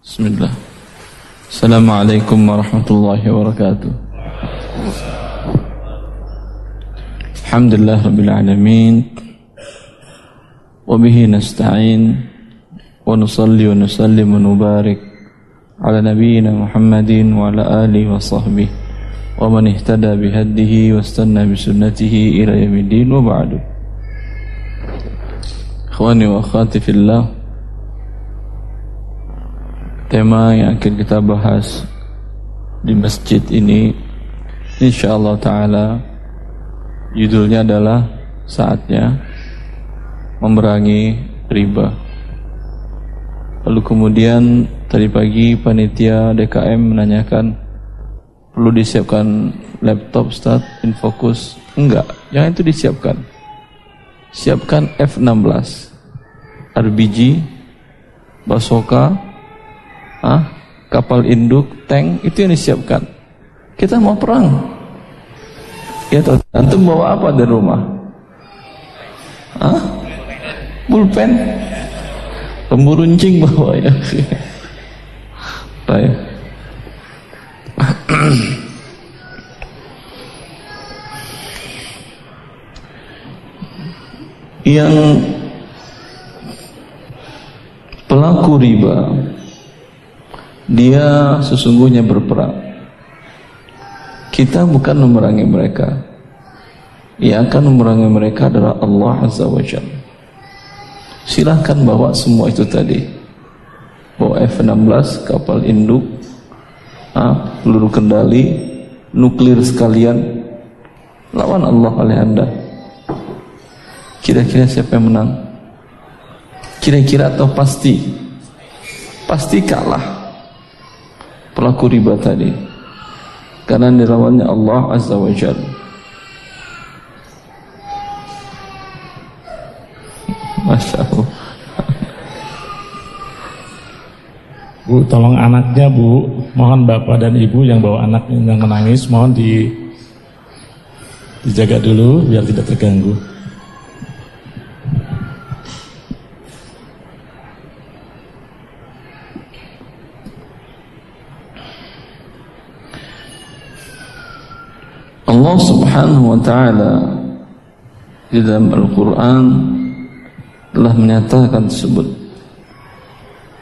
Bismillah. Assalamualaikum warahmatullahi wabarakatuh. Alhamdulillah rabbil alamin. وبه نستعين ونصلي ونسلم ونبارك على نبينا محمد وعلى آله وصحبه ومن اهتدى بهده واستنى بسنته إلى يوم الدين وبعد إخواني وأخواتي في الله tema yang akan kita bahas di masjid ini insyaallah taala judulnya adalah saatnya memerangi riba. Lalu kemudian tadi pagi panitia DKM menanyakan perlu disiapkan laptop start infokus enggak yang itu disiapkan. Siapkan F16 RBG Basoka ah, kapal induk tank itu yang disiapkan. Kita mau perang. Ya antum bawa apa dari rumah? Ah? pulpen? Pemburuncing bawa ya. Baik. yang pelaku riba dia sesungguhnya berperang. Kita bukan memerangi mereka. Yang akan memerangi mereka adalah Allah Azza wa Jalla silahkan bawa semua itu tadi. Bawa F-16 kapal induk ah, peluru kendali nuklir sekalian. Lawan Allah oleh anda. Kira-kira siapa yang menang? Kira-kira atau pasti? Pasti kalah pelaku riba tadi karena dilawannya Allah Azza wa Jalla Masya Allah. Bu, tolong anaknya Bu, mohon bapak dan ibu yang bawa anak yang menangis, mohon di dijaga dulu biar tidak terganggu. Subhanahu wa taala di dalam Al-Qur'an telah menyatakan tersebut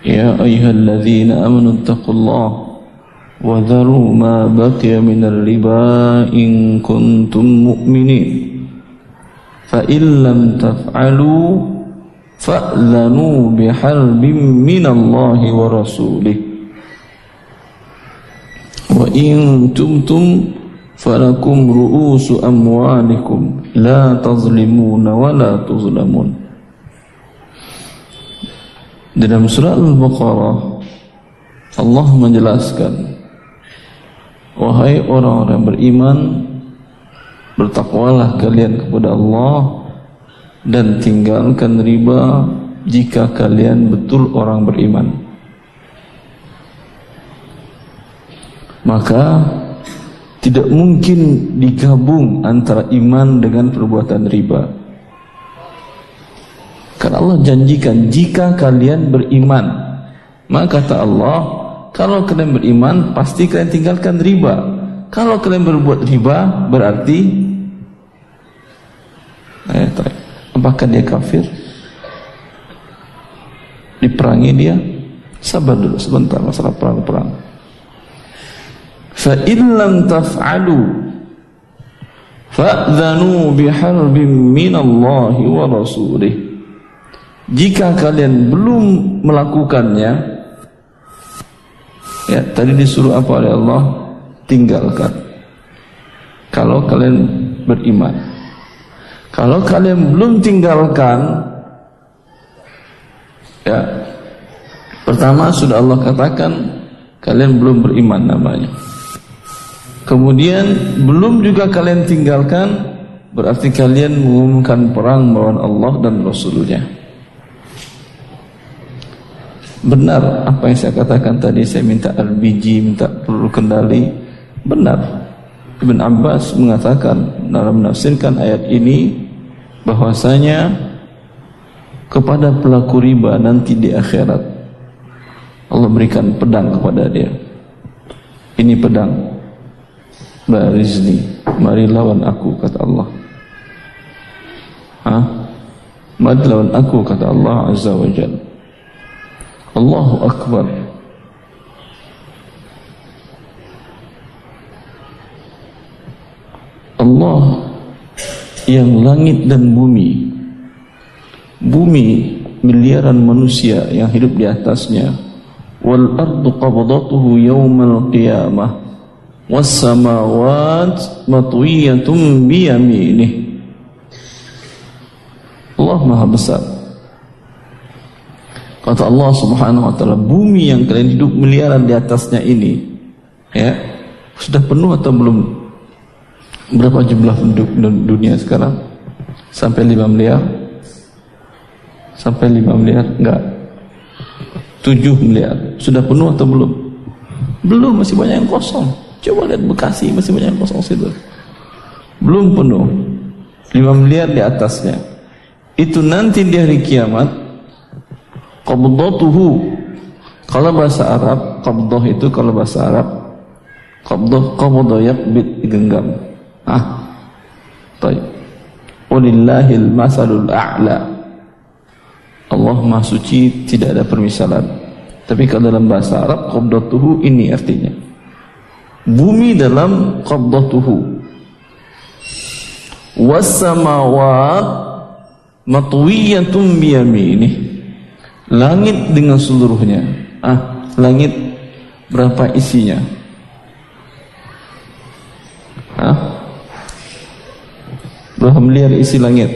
Ya ayyuhalladzina amanu taqullah wa dharu ma baqiya minal riba in kuntum mu'minin fa in lam taf'alu fa'lanu biharbin minallahi wa rasulih wa in tumtum falakum ru'usu amwalikum. La tazlimuna wa la tuzlamun. Dalam surah Al-Baqarah Allah menjelaskan Wahai orang-orang beriman Bertakwalah kalian kepada Allah Dan tinggalkan riba Jika kalian betul orang beriman. Maka Tidak mungkin digabung antara iman dengan perbuatan riba karena Allah janjikan jika kalian beriman. Maka kata Allah, kalau kalian beriman pasti kalian tinggalkan riba. Kalau kalian berbuat riba berarti eh, apakah dia kafir? Diperangi dia? Sabar dulu sebentar masalah perang-perang. Fa in lam taf'alu fa'dhanu biharbin minallahi wa jika kalian belum melakukannya ya tadi disuruh apa oleh Allah? Tinggalkan. Kalau kalian beriman. Kalau kalian belum tinggalkan ya pertama sudah Allah katakan kalian belum beriman namanya kemudian belum juga kalian tinggalkan berarti kalian mengumumkan perang melawan Allah dan Rasulnya. Benar apa yang saya katakan tadi Saya minta LBG, minta peluru kendali. Benar. Ibn Abbas mengatakan Dalam menafsirkan ayat ini bahwasanya Kepada pelaku riba nanti di akhirat Allah berikan pedang kepada dia. Ini pedang Barizni mari lawan aku kata Allah. Ha? mari lawan aku kata Allah Azza wa Jal. Allahu Akbar. Allah yang langit dan bumi. Bumi miliaran manusia yang hidup di atasnya. Wal ardu qabdatuhu yawmal qiyamah was samawat matwiyatun bi yaminih Allah Maha Besar. Kata Allah Subhanahu wa taala bumi yang kalian hidup miliaran di atasnya ini ya sudah penuh atau belum? Berapa jumlah penduduk dunia sekarang? Sampai 5 miliar? Sampai 5 miliar? Enggak. 7 miliar. Sudah penuh atau belum? Belum masih banyak yang kosong coba lihat Bekasi masih banyak kosong situ. Belum penuh. 5 miliar di atasnya. Itu nanti di hari kiamat qabdatuhu. Kalau bahasa Arab qabdah itu kalau bahasa Arab qabdah qabdah yakbit digenggam ah baik. Walillahil masalul a'la. Allah Maha Suci tidak ada permisalan. Tapi kalau dalam bahasa Arab qabdatuhu ini artinya. Bumi dalam qabdatuhu. Was-samawat matwiyatun biyaminih. Langit dengan seluruhnya. Ah, langit berapa isinya? Ah? Berapa miliar isi langit?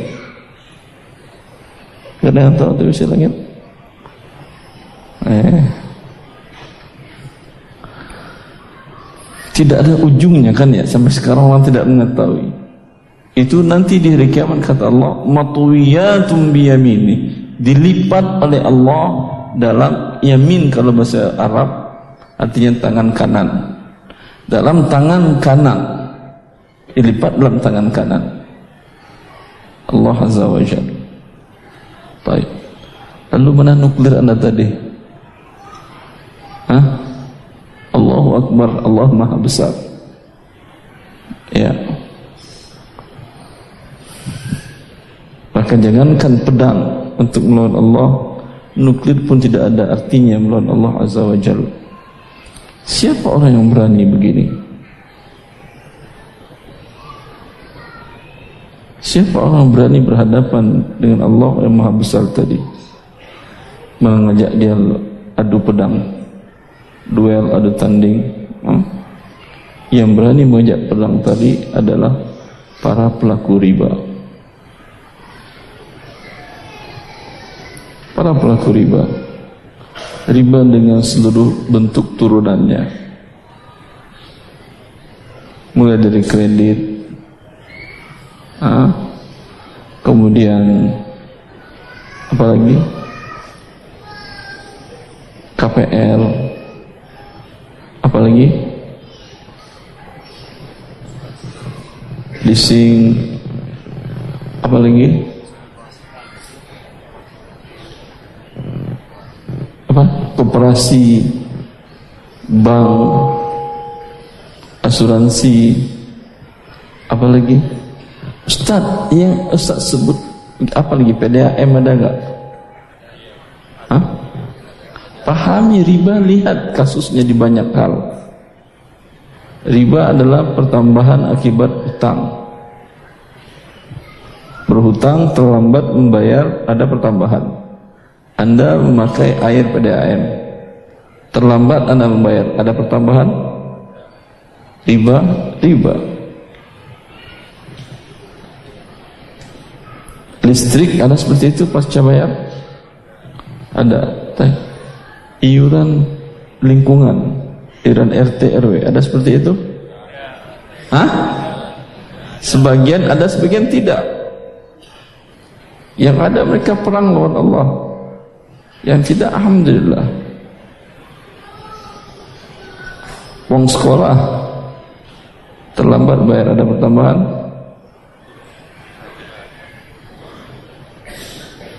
Gak ada yang tahu isi langit. Eh. Tidak ada ujungnya kan ya sampai sekarang orang tidak mengetahui. Itu nanti di hari kiamat kata Allah, matwiyatun biyamini, dilipat oleh Allah dalam yamin kalau bahasa Arab artinya tangan kanan. Dalam tangan kanan. Dilipat dalam tangan kanan. Allah Azza wa Jalla. Baik. Lalu mana nuklir anda tadi? Hah? Allahu Akbar, Allah Maha Besar. Ya. Bahkan jangankan pedang untuk melawan Allah, nuklir pun tidak ada artinya melawan Allah Azza wa Jalla. Siapa orang yang berani begini? Siapa orang berani berhadapan dengan Allah yang maha besar tadi Mengajak dia adu pedang Duel, adu tanding hmm? Yang berani mengajak pedang tadi adalah Para pelaku riba Para pelaku riba Riba dengan seluruh bentuk turunannya Mulai dari kredit ha? kemudian apa lagi KPL apa lagi leasing. Apa lagi apa? Koperasi. Bank. Asuransi. Apa lagi Ustaz, yang Ustaz sebut apa lagi PDAM ada enggak? Pahami riba, lihat kasusnya di banyak hal. Riba adalah pertambahan akibat utang. Berhutang terlambat membayar ada pertambahan. Anda memakai air PDAM. Terlambat Anda membayar ada pertambahan. Riba, riba. Listrik ada seperti itu pasca bayar? Ada. Iuran lingkungan, iuran RT RW ada seperti itu? Hah? Sebagian ada, sebagian tidak. Yang ada mereka perang lawan Allah. Yang tidak alhamdulillah. Wong sekolah terlambat bayar ada pertambahan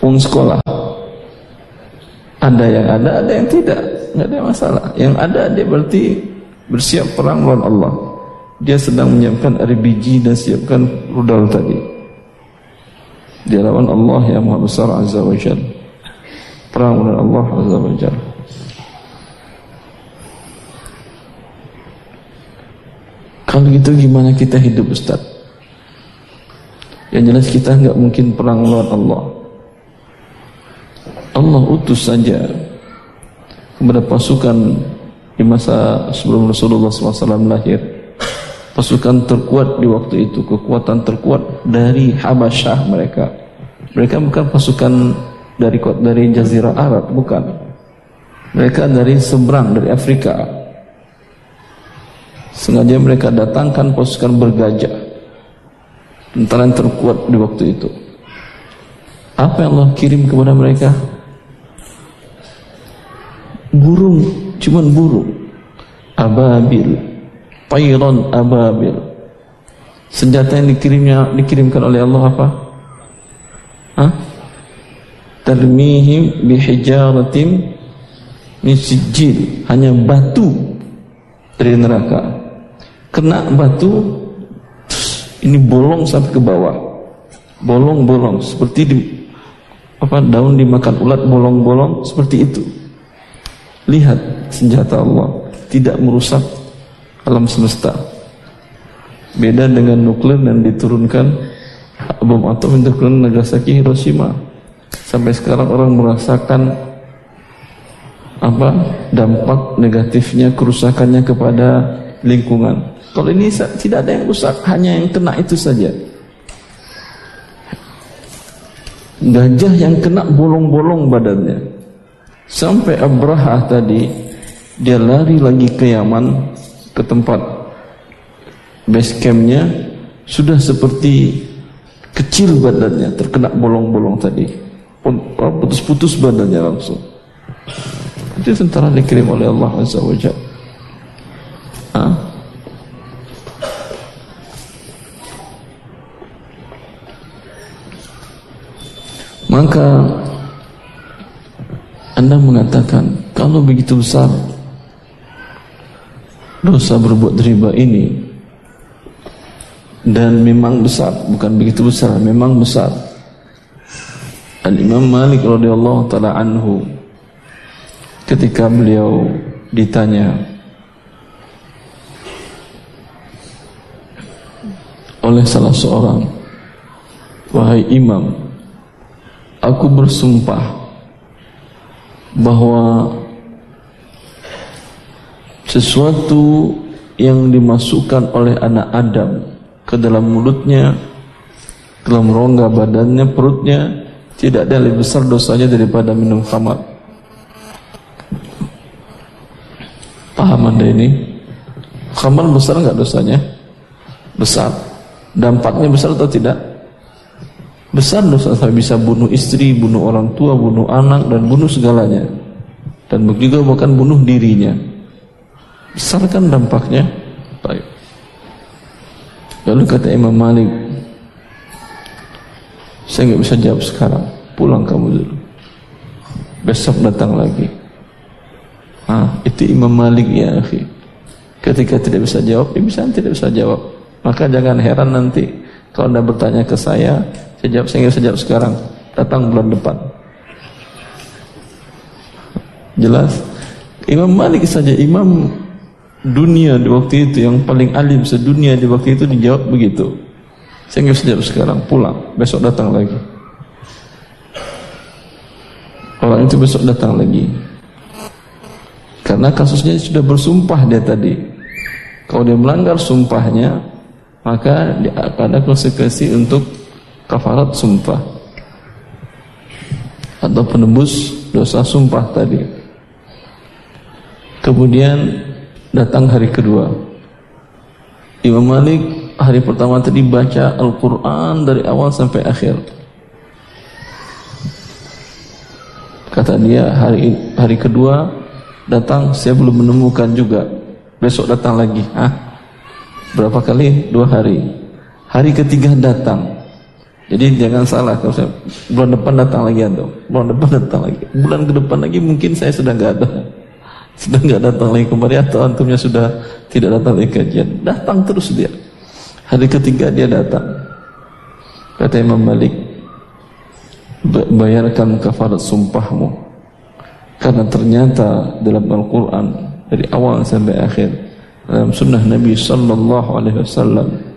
uang sekolah ada yang ada ada yang tidak nggak ada masalah. Yang ada dia berarti bersiap perang melawan Allah. Dia sedang menyiapkan RPG dan siapkan rudal tadi. Dia lawan Allah yang Maha Besar Azza wa Jal. Perang melawan Allah Azza wa Jal. Kalau gitu gimana kita hidup Ustaz? Yang jelas kita nggak mungkin perang melawan Allah. Allah utus saja kepada pasukan di masa sebelum Rasulullah SAW lahir. Pasukan terkuat di waktu itu kekuatan terkuat dari Habasyah mereka. Mereka bukan pasukan dari dari Jazirah Arab bukan. Mereka dari seberang dari Afrika. Sengaja mereka datangkan pasukan bergajah. Tentara yang terkuat di waktu itu. Apa yang Allah kirim kepada mereka burung cuman burung. Ababil tayran ababil. Senjata yang dikirimnya dikirimkan oleh Allah apa? Hah? tarmihim bihijaratin min sijil hanya batu dari neraka. Kena batu ini bolong sampai ke bawah. Bolong-bolong seperti di apa daun dimakan ulat bolong-bolong seperti itu Lihat senjata Allah tidak merusak alam semesta. Beda dengan nuklir yang diturunkan bom atom yang turunkan Nagasaki Hiroshima. Sampai sekarang orang merasakan apa dampak negatifnya kerusakannya kepada lingkungan. Kalau ini tidak ada yang rusak, hanya yang kena itu saja. Gajah yang kena bolong-bolong badannya. Sampai Abraha tadi dia lari lagi ke Yaman ke tempat base campnya. Sudah seperti kecil badannya terkena bolong-bolong tadi. Putus-putus badannya langsung. Itu tentara dikirim oleh Allah Azza wa Jalla. Maka anda mengatakan kalau begitu besar dosa berbuat riba ini dan memang besar, bukan begitu besar, memang besar. Al Imam Malik radhiyallahu taala anhu ketika beliau ditanya oleh salah seorang wahai imam aku bersumpah bahwa sesuatu yang dimasukkan oleh anak Adam ke dalam mulutnya, ke dalam rongga badannya, perutnya, tidak ada lebih besar dosanya daripada minum khamar. Paham anda ini? Khamar besar nggak dosanya? Besar. Dampaknya besar atau tidak? Besar dosa sampai bisa bunuh istri, bunuh orang tua, bunuh anak dan bunuh segalanya. Dan juga bahkan bunuh dirinya. Besar kan dampaknya? Baik. Lalu kata Imam Malik, saya nggak bisa jawab sekarang. Pulang kamu dulu. Besok datang lagi. Ah, itu Imam Malik ya, akhi. Ketika tidak bisa jawab, ya bisa tidak bisa jawab. Maka jangan heran nanti kalau anda bertanya ke saya, nggak bisa jawab sekarang. Datang bulan depan. Jelas? Imam Malik saja, imam dunia di waktu itu yang paling alim sedunia di waktu itu dijawab begitu. Bisa jawab sekarang, pulang, besok datang lagi. Orang itu besok datang lagi. Karena kasusnya sudah bersumpah dia tadi. Kalau dia melanggar sumpahnya, maka dia akan ada konsekuensi untuk kafarat sumpah atau penebus dosa sumpah tadi. Kemudian datang hari kedua. Imam Malik hari pertama tadi baca Al-Quran dari awal sampai akhir. Kata dia hari hari kedua datang saya belum menemukan juga. Besok datang lagi. Ah, berapa kali? Dua hari. Hari ketiga datang. Jadi jangan salah kalau saya bulan depan datang lagi atau bulan depan datang lagi. Bulan ke depan lagi mungkin saya sudah nggak ada. sudah nggak datang lagi kembali atau antumnya sudah tidak datang lagi kajian. Datang terus dia. Hari ketiga dia datang. Kata Imam Malik bayarkan kafarat sumpahmu. Karena ternyata dalam Al-Quran dari awal sampai akhir dalam sunnah Nabi Sallallahu Alaihi Wasallam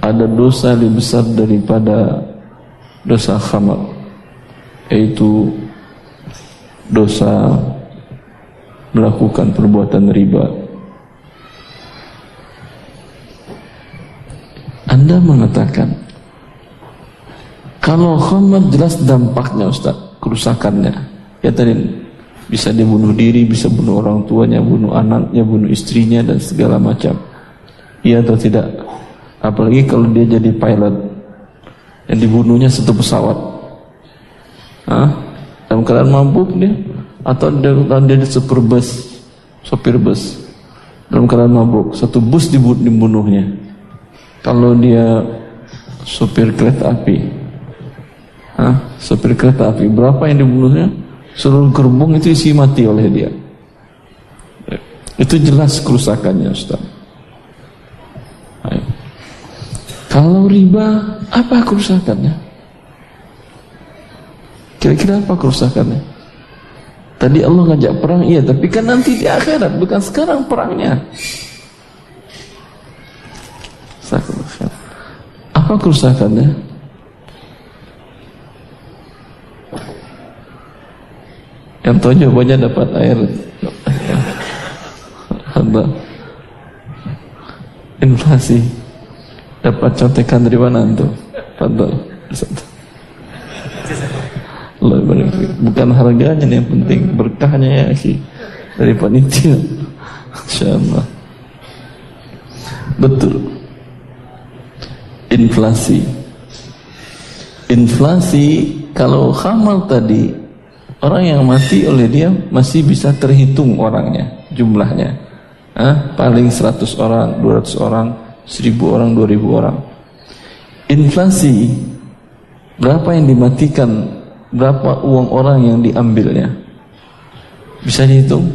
ada dosa lebih besar daripada dosa khamar yaitu dosa melakukan perbuatan riba. Anda mengatakan kalau khamar jelas dampaknya Ustaz, kerusakannya. Ya tadi bisa dibunuh diri, bisa bunuh orang tuanya, bunuh anaknya, bunuh istrinya dan segala macam. Iya atau tidak? Apalagi kalau dia jadi pilot yang dibunuhnya satu pesawat. Hah? Dalam keadaan mabuk dia atau dalam dia super bus, sopir bus dalam keadaan mabuk, satu bus dibunuhnya. Kalau dia sopir kereta api, Hah? sopir kereta api berapa yang dibunuhnya? Seluruh gerbong itu isi mati oleh dia. Itu jelas kerusakannya Ustaz. Kalau riba, apa kerusakannya? Kira-kira apa kerusakannya? Tadi Allah ngajak perang, iya, tapi kan nanti di akhirat, bukan sekarang perangnya. Apa kerusakannya? Yang tahu jawabannya dapat air. Inflasi. Dapat contekan dari mana itu? Fadal. Bukan harganya yang penting, berkahnya ya akhi. Dari panitia. Insyaallah. Betul. Inflasi. Inflasi kalau khamal tadi orang yang mati oleh dia masih bisa terhitung orangnya, jumlahnya. Hah? Paling 100 orang, 200 orang, 1000 orang, 2000 orang. Inflasi berapa yang dimatikan, berapa uang orang yang diambilnya? Bisa dihitung?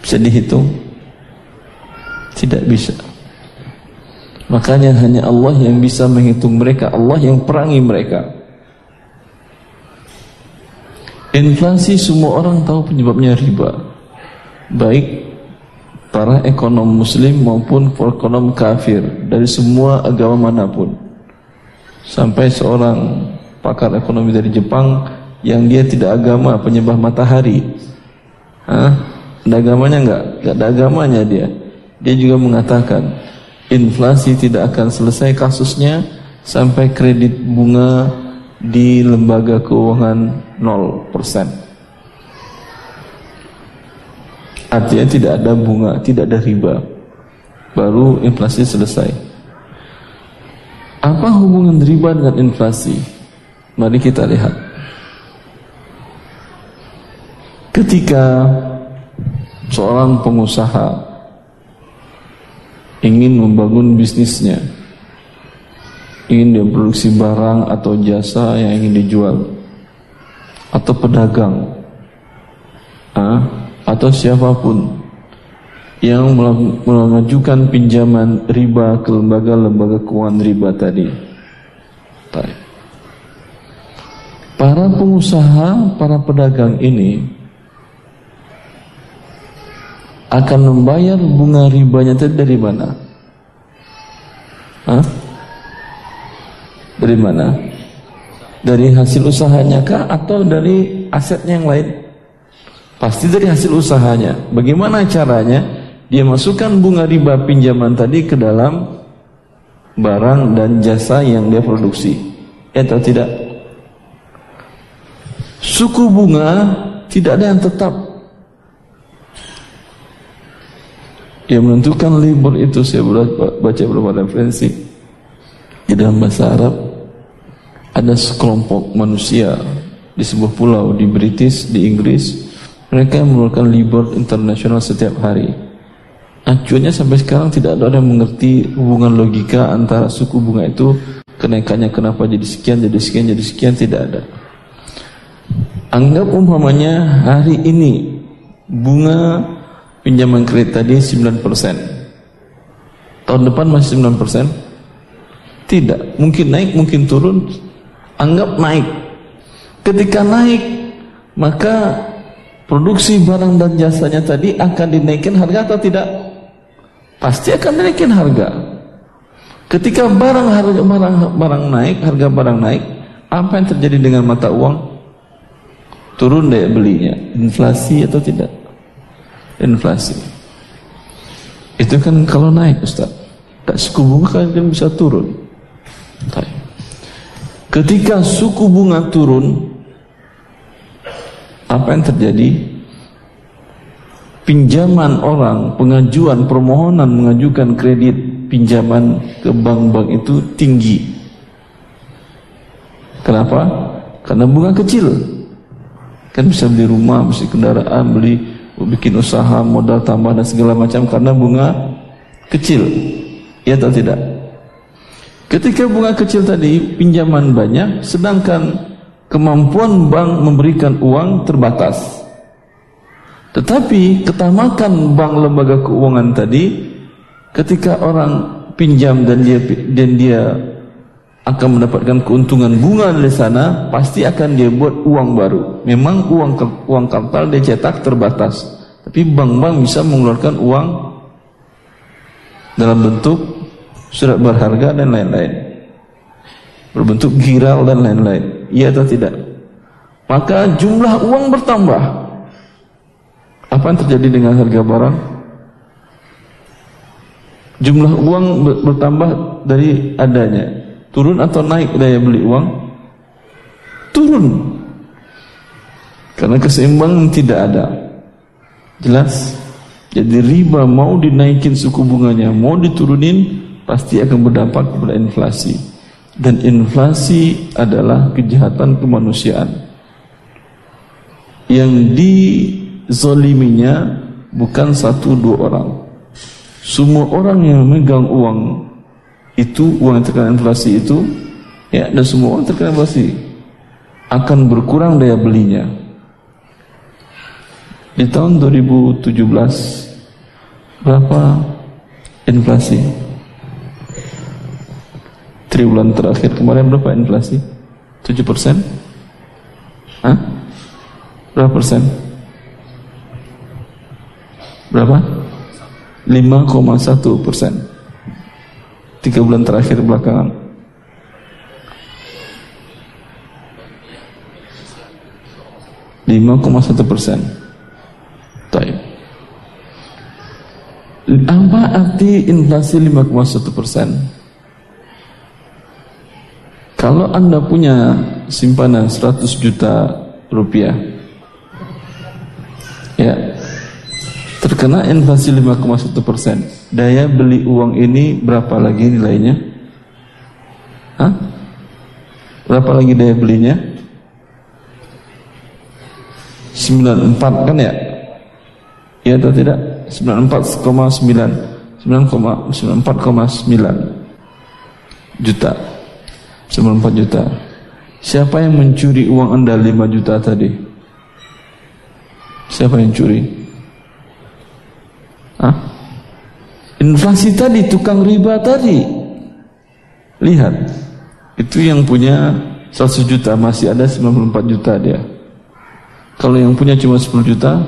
Bisa dihitung? Tidak bisa. Makanya hanya Allah yang bisa menghitung mereka, Allah yang perangi mereka. Inflasi semua orang tahu penyebabnya riba. Baik para ekonom muslim maupun ekonom kafir dari semua agama mana pun. Sampai seorang pakar ekonomi dari Jepang yang dia tidak agama penyembah matahari. Hah? Ada agamanya enggak? Enggak ada agamanya dia. Dia juga mengatakan inflasi tidak akan selesai kasusnya sampai kredit bunga di lembaga keuangan 0%. Artinya tidak ada bunga, tidak ada riba. Baru inflasi selesai. Apa hubungan riba dengan inflasi? Mari kita lihat. Ketika seorang pengusaha ingin membangun bisnisnya, ingin dia produksi barang atau jasa yang ingin dijual, atau pedagang, ah, atau siapa pun yang mengajukan pinjaman riba ke lembaga-lembaga keuangan riba tadi. Para pengusaha, para pedagang ini akan membayar bunga ribanya itu dari mana? Hah? Dari mana? Dari hasil usahanya kah atau dari asetnya yang lain? Pasti dari hasil usahanya. Bagaimana caranya? Dia masukkan bunga riba pinjaman tadi ke dalam barang dan jasa yang dia produksi. Ya atau tidak? Suku bunga tidak ada yang tetap. Yang menentukan libur itu saya baca beberapa referensi di dalam bahasa Arab ada sekelompok manusia di sebuah pulau di British di Inggris mereka yang mengeluarkan libur internasional setiap hari. Acuannya sampai sekarang tidak ada yang mengerti hubungan logika antara suku bunga itu kenaikannya kenapa jadi sekian, jadi sekian, jadi sekian tidak ada. Anggap umpamanya hari ini bunga pinjaman kredit tadi 9%. Tahun depan masih 9%? Tidak. Mungkin naik, mungkin turun. Anggap naik. Ketika naik, maka produksi barang dan jasanya tadi akan dinaikkan harga atau tidak? Pasti akan dinaikkan harga. Ketika barang harga barang barang naik, harga barang naik, apa yang terjadi dengan mata uang? Turun daya belinya, inflasi atau tidak? Inflasi. Itu kan kalau naik Ustaz. Tak suku bunga kan bisa turun. Ketika suku bunga turun, apa yang terjadi? Pinjaman orang, pengajuan, permohonan mengajukan kredit pinjaman ke bank-bank itu tinggi. Kenapa? Karena bunga kecil. Kan bisa beli rumah, beli kendaraan, beli bikin usaha, modal tambah dan segala macam karena bunga kecil. Ya atau tidak? Ketika bunga kecil tadi pinjaman banyak, sedangkan kemampuan bank memberikan uang terbatas. Tetapi ketamakan bank lembaga keuangan tadi Ketika orang pinjam dan dia dan dia akan mendapatkan keuntungan bunga dari sana, pasti akan dia buat uang baru. Memang uang uang kartal dia cetak terbatas, tapi bank-bank bisa mengeluarkan uang dalam bentuk surat berharga dan lain-lain. Berbentuk giral dan lain-lain. Iya atau tidak? Maka jumlah uang bertambah. Apa yang terjadi dengan harga barang? jumlah uang bertambah dari adanya turun atau naik daya beli uang turun karena keseimbangan tidak ada jelas jadi riba mau dinaikin suku bunganya mau diturunin pasti akan berdampak kepada inflasi dan inflasi adalah kejahatan kemanusiaan. Yang dizoliminya bukan satu dua orang. Semua orang yang memegang uang itu uang yang terkena inflasi itu ya dan semua orang terkena inflasi akan berkurang daya belinya. Di tahun 2017 berapa inflasi triwulan terakhir kemarin berapa inflasi? 7 persen? Hah? berapa persen? Berapa? 5,1 persen. Tiga bulan terakhir belakangan. lima koma satu persen. Apa arti inflasi 5,1 persen kalau anda punya simpanan 100 juta rupiah ya terkena inflasi 5,1 persen, daya beli uang ini berapa lagi nilainya? Hah? Berapa lagi daya belinya? 94 kan ya? Ya atau tidak? 94,9 9,94,9 juta 94 juta Siapa yang mencuri uang anda 5 juta tadi? Siapa yang curi? Hah? Inflasi tadi, tukang riba tadi. Lihat, itu yang punya 100 juta, masih ada 94 juta dia. Kalau yang punya cuma 10 juta,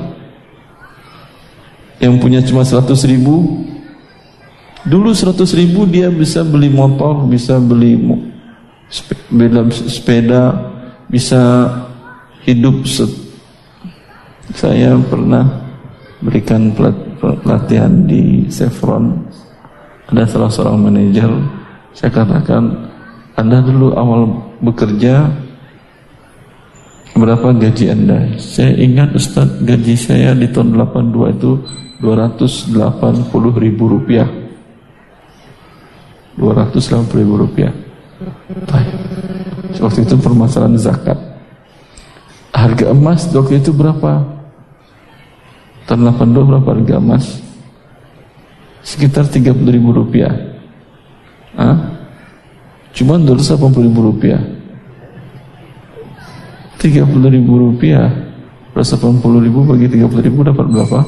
yang punya cuma 100 ribu, dulu 100 ribu dia bisa beli motor, bisa beli sepeda, sepeda bisa hidup. Saya pernah berikan pelatihan di Chevron. Ada salah seorang manajer saya katakan anda dulu awal bekerja berapa gaji anda? Saya ingat Ustaz gaji saya di tahun 82 itu 280 ribu rupiah. 280 ribu rupiah waktu itu permasalahan zakat harga emas waktu itu berapa Tahun 82 berapa harga emas? Sekitar 30 ribu rupiah. Hah? Cuma dulu 80 ribu rupiah. 30 ribu rupiah 180 ribu bagi 30 ribu dapat berapa?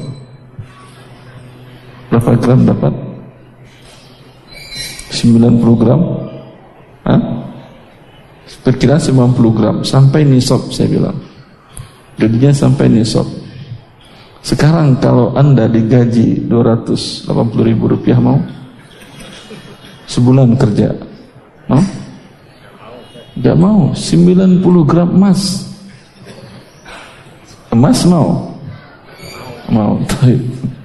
Berapa gram dapat? 90 gram? Hah? Perkiraan 90 gram sampai nisab saya bilang. Gajinya sampai nisab. Sekarang kalau anda digaji 280 ribu rupiah mau? Sebulan kerja. Mau? Gak mau. 90 gram emas. Emas mau? Mau.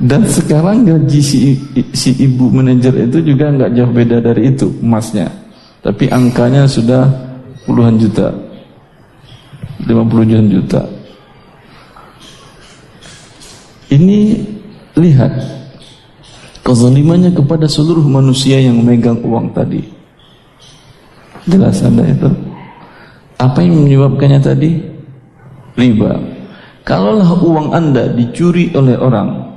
Dan sekarang gaji si, si ibu manajer itu juga nggak jauh beda dari itu emasnya. Tapi angkanya sudah puluhan juta. 50 juta. Ini lihat kezalimannya kepada seluruh manusia yang memegang uang tadi. Jelas Anda itu. Apa yang menyebabkannya tadi? Riba. Kalaulah uang Anda dicuri oleh orang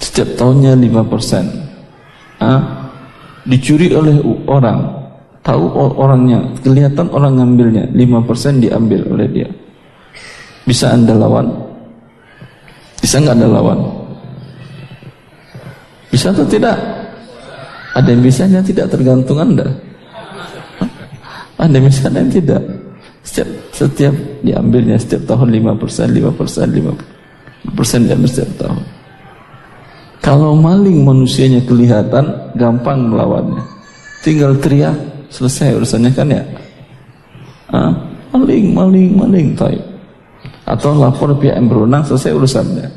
setiap tahunnya 5%. Ah, dicuri oleh orang, tahu orangnya, kelihatan orang ngambilnya, 5% diambil oleh dia. Bisa Anda lawan? Bisa nggak Anda lawan? Bisa atau tidak? Ada yang bisa, yang tidak tergantung Anda. Ada yang bisa, ada yang tidak. Setiap setiap diambilnya setiap tahun 5%, 5%, 5% diambil setiap tahun. Kalau maling manusianya kelihatan, gampang melawannya. Tinggal teriak, selesai urusannya kan ya. Ah, maling, maling, maling, taib. Atau lapor pihak yang berwenang, selesai urusannya.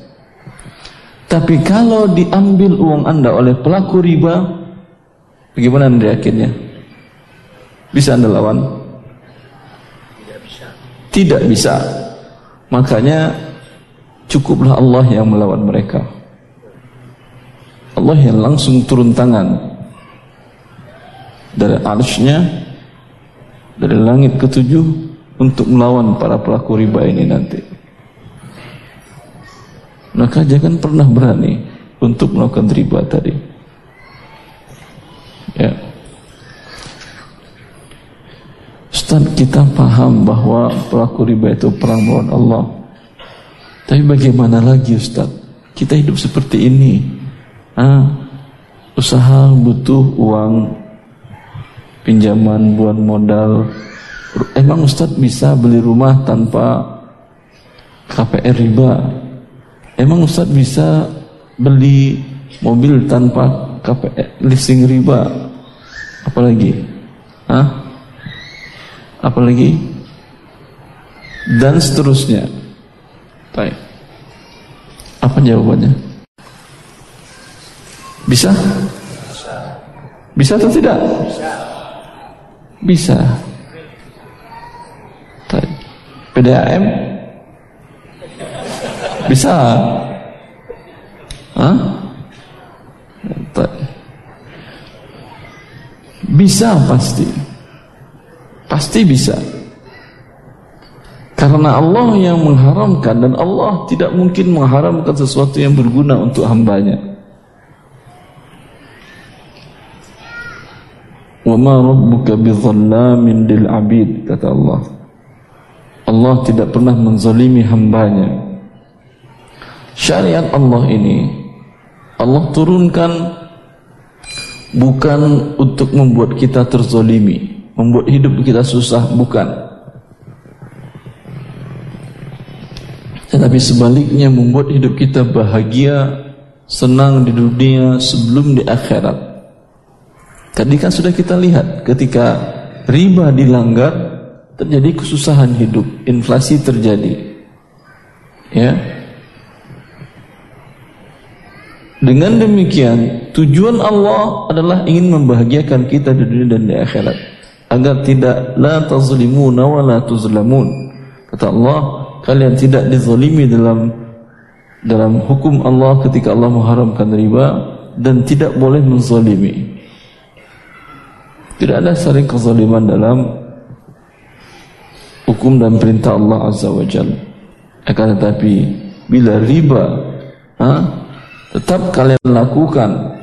Tapi kalau diambil uang anda oleh pelaku riba, bagaimana anda yakinnya? Bisa anda lawan? Tidak bisa. Tidak bisa. Makanya cukuplah Allah yang melawan mereka. Allah yang langsung turun tangan dari arshnya dari langit ketujuh untuk melawan para pelaku riba ini nanti. Maka jangan pernah berani untuk melakukan riba tadi. Ya. Ustaz kita paham bahwa pelaku riba itu perang melawan Allah. Tapi bagaimana lagi Ustaz? Kita hidup seperti ini ah, usaha butuh uang pinjaman buat modal. Emang Ustadz bisa beli rumah tanpa KPR riba? Emang Ustadz bisa beli mobil tanpa KPR leasing riba? Apalagi? Ah apalagi? Dan seterusnya. Baik. Apa jawabannya bisa? Bisa atau tidak? Bisa. PDAM? Bisa. Hah? Bisa pasti. Pasti bisa. Karena Allah yang mengharamkan dan Allah tidak mungkin mengharamkan sesuatu yang berguna untuk hambanya. Wa ma rabbuka bidhallamin lil abid kata Allah. Allah tidak pernah menzalimi hambanya. Syariat Allah ini Allah turunkan bukan untuk membuat kita terzolimi, membuat hidup kita susah, bukan. Tetapi sebaliknya membuat hidup kita bahagia, senang di dunia sebelum di akhirat. Tadi kan sudah kita lihat ketika riba dilanggar terjadi kesusahan hidup, inflasi terjadi. Ya. Dengan demikian, tujuan Allah adalah ingin membahagiakan kita di dunia dan di akhirat agar tidak la tazlimuna wa la tuzlamun. Kata Allah, kalian tidak dizalimi dalam dalam hukum Allah ketika Allah mengharamkan riba dan tidak boleh menzalimi. Tidak ada saling kezaliman dalam hukum dan perintah Allah Azza wa Jal. Akan tetapi bila riba ha, tetap kalian lakukan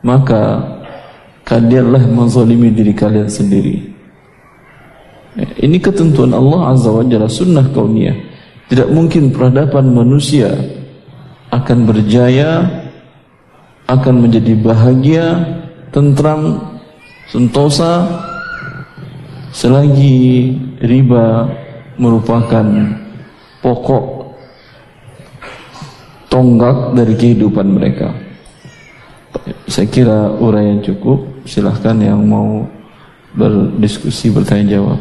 maka kalianlah menzalimi diri kalian sendiri. Ini ketentuan Allah Azza wa Jalla sunnah kauniyah. Tidak mungkin peradaban manusia akan berjaya, akan menjadi bahagia, tentram, sentosa selagi riba merupakan pokok tonggak dari kehidupan mereka. Saya kira uraian cukup. Silahkan yang mau berdiskusi bertanya jawab.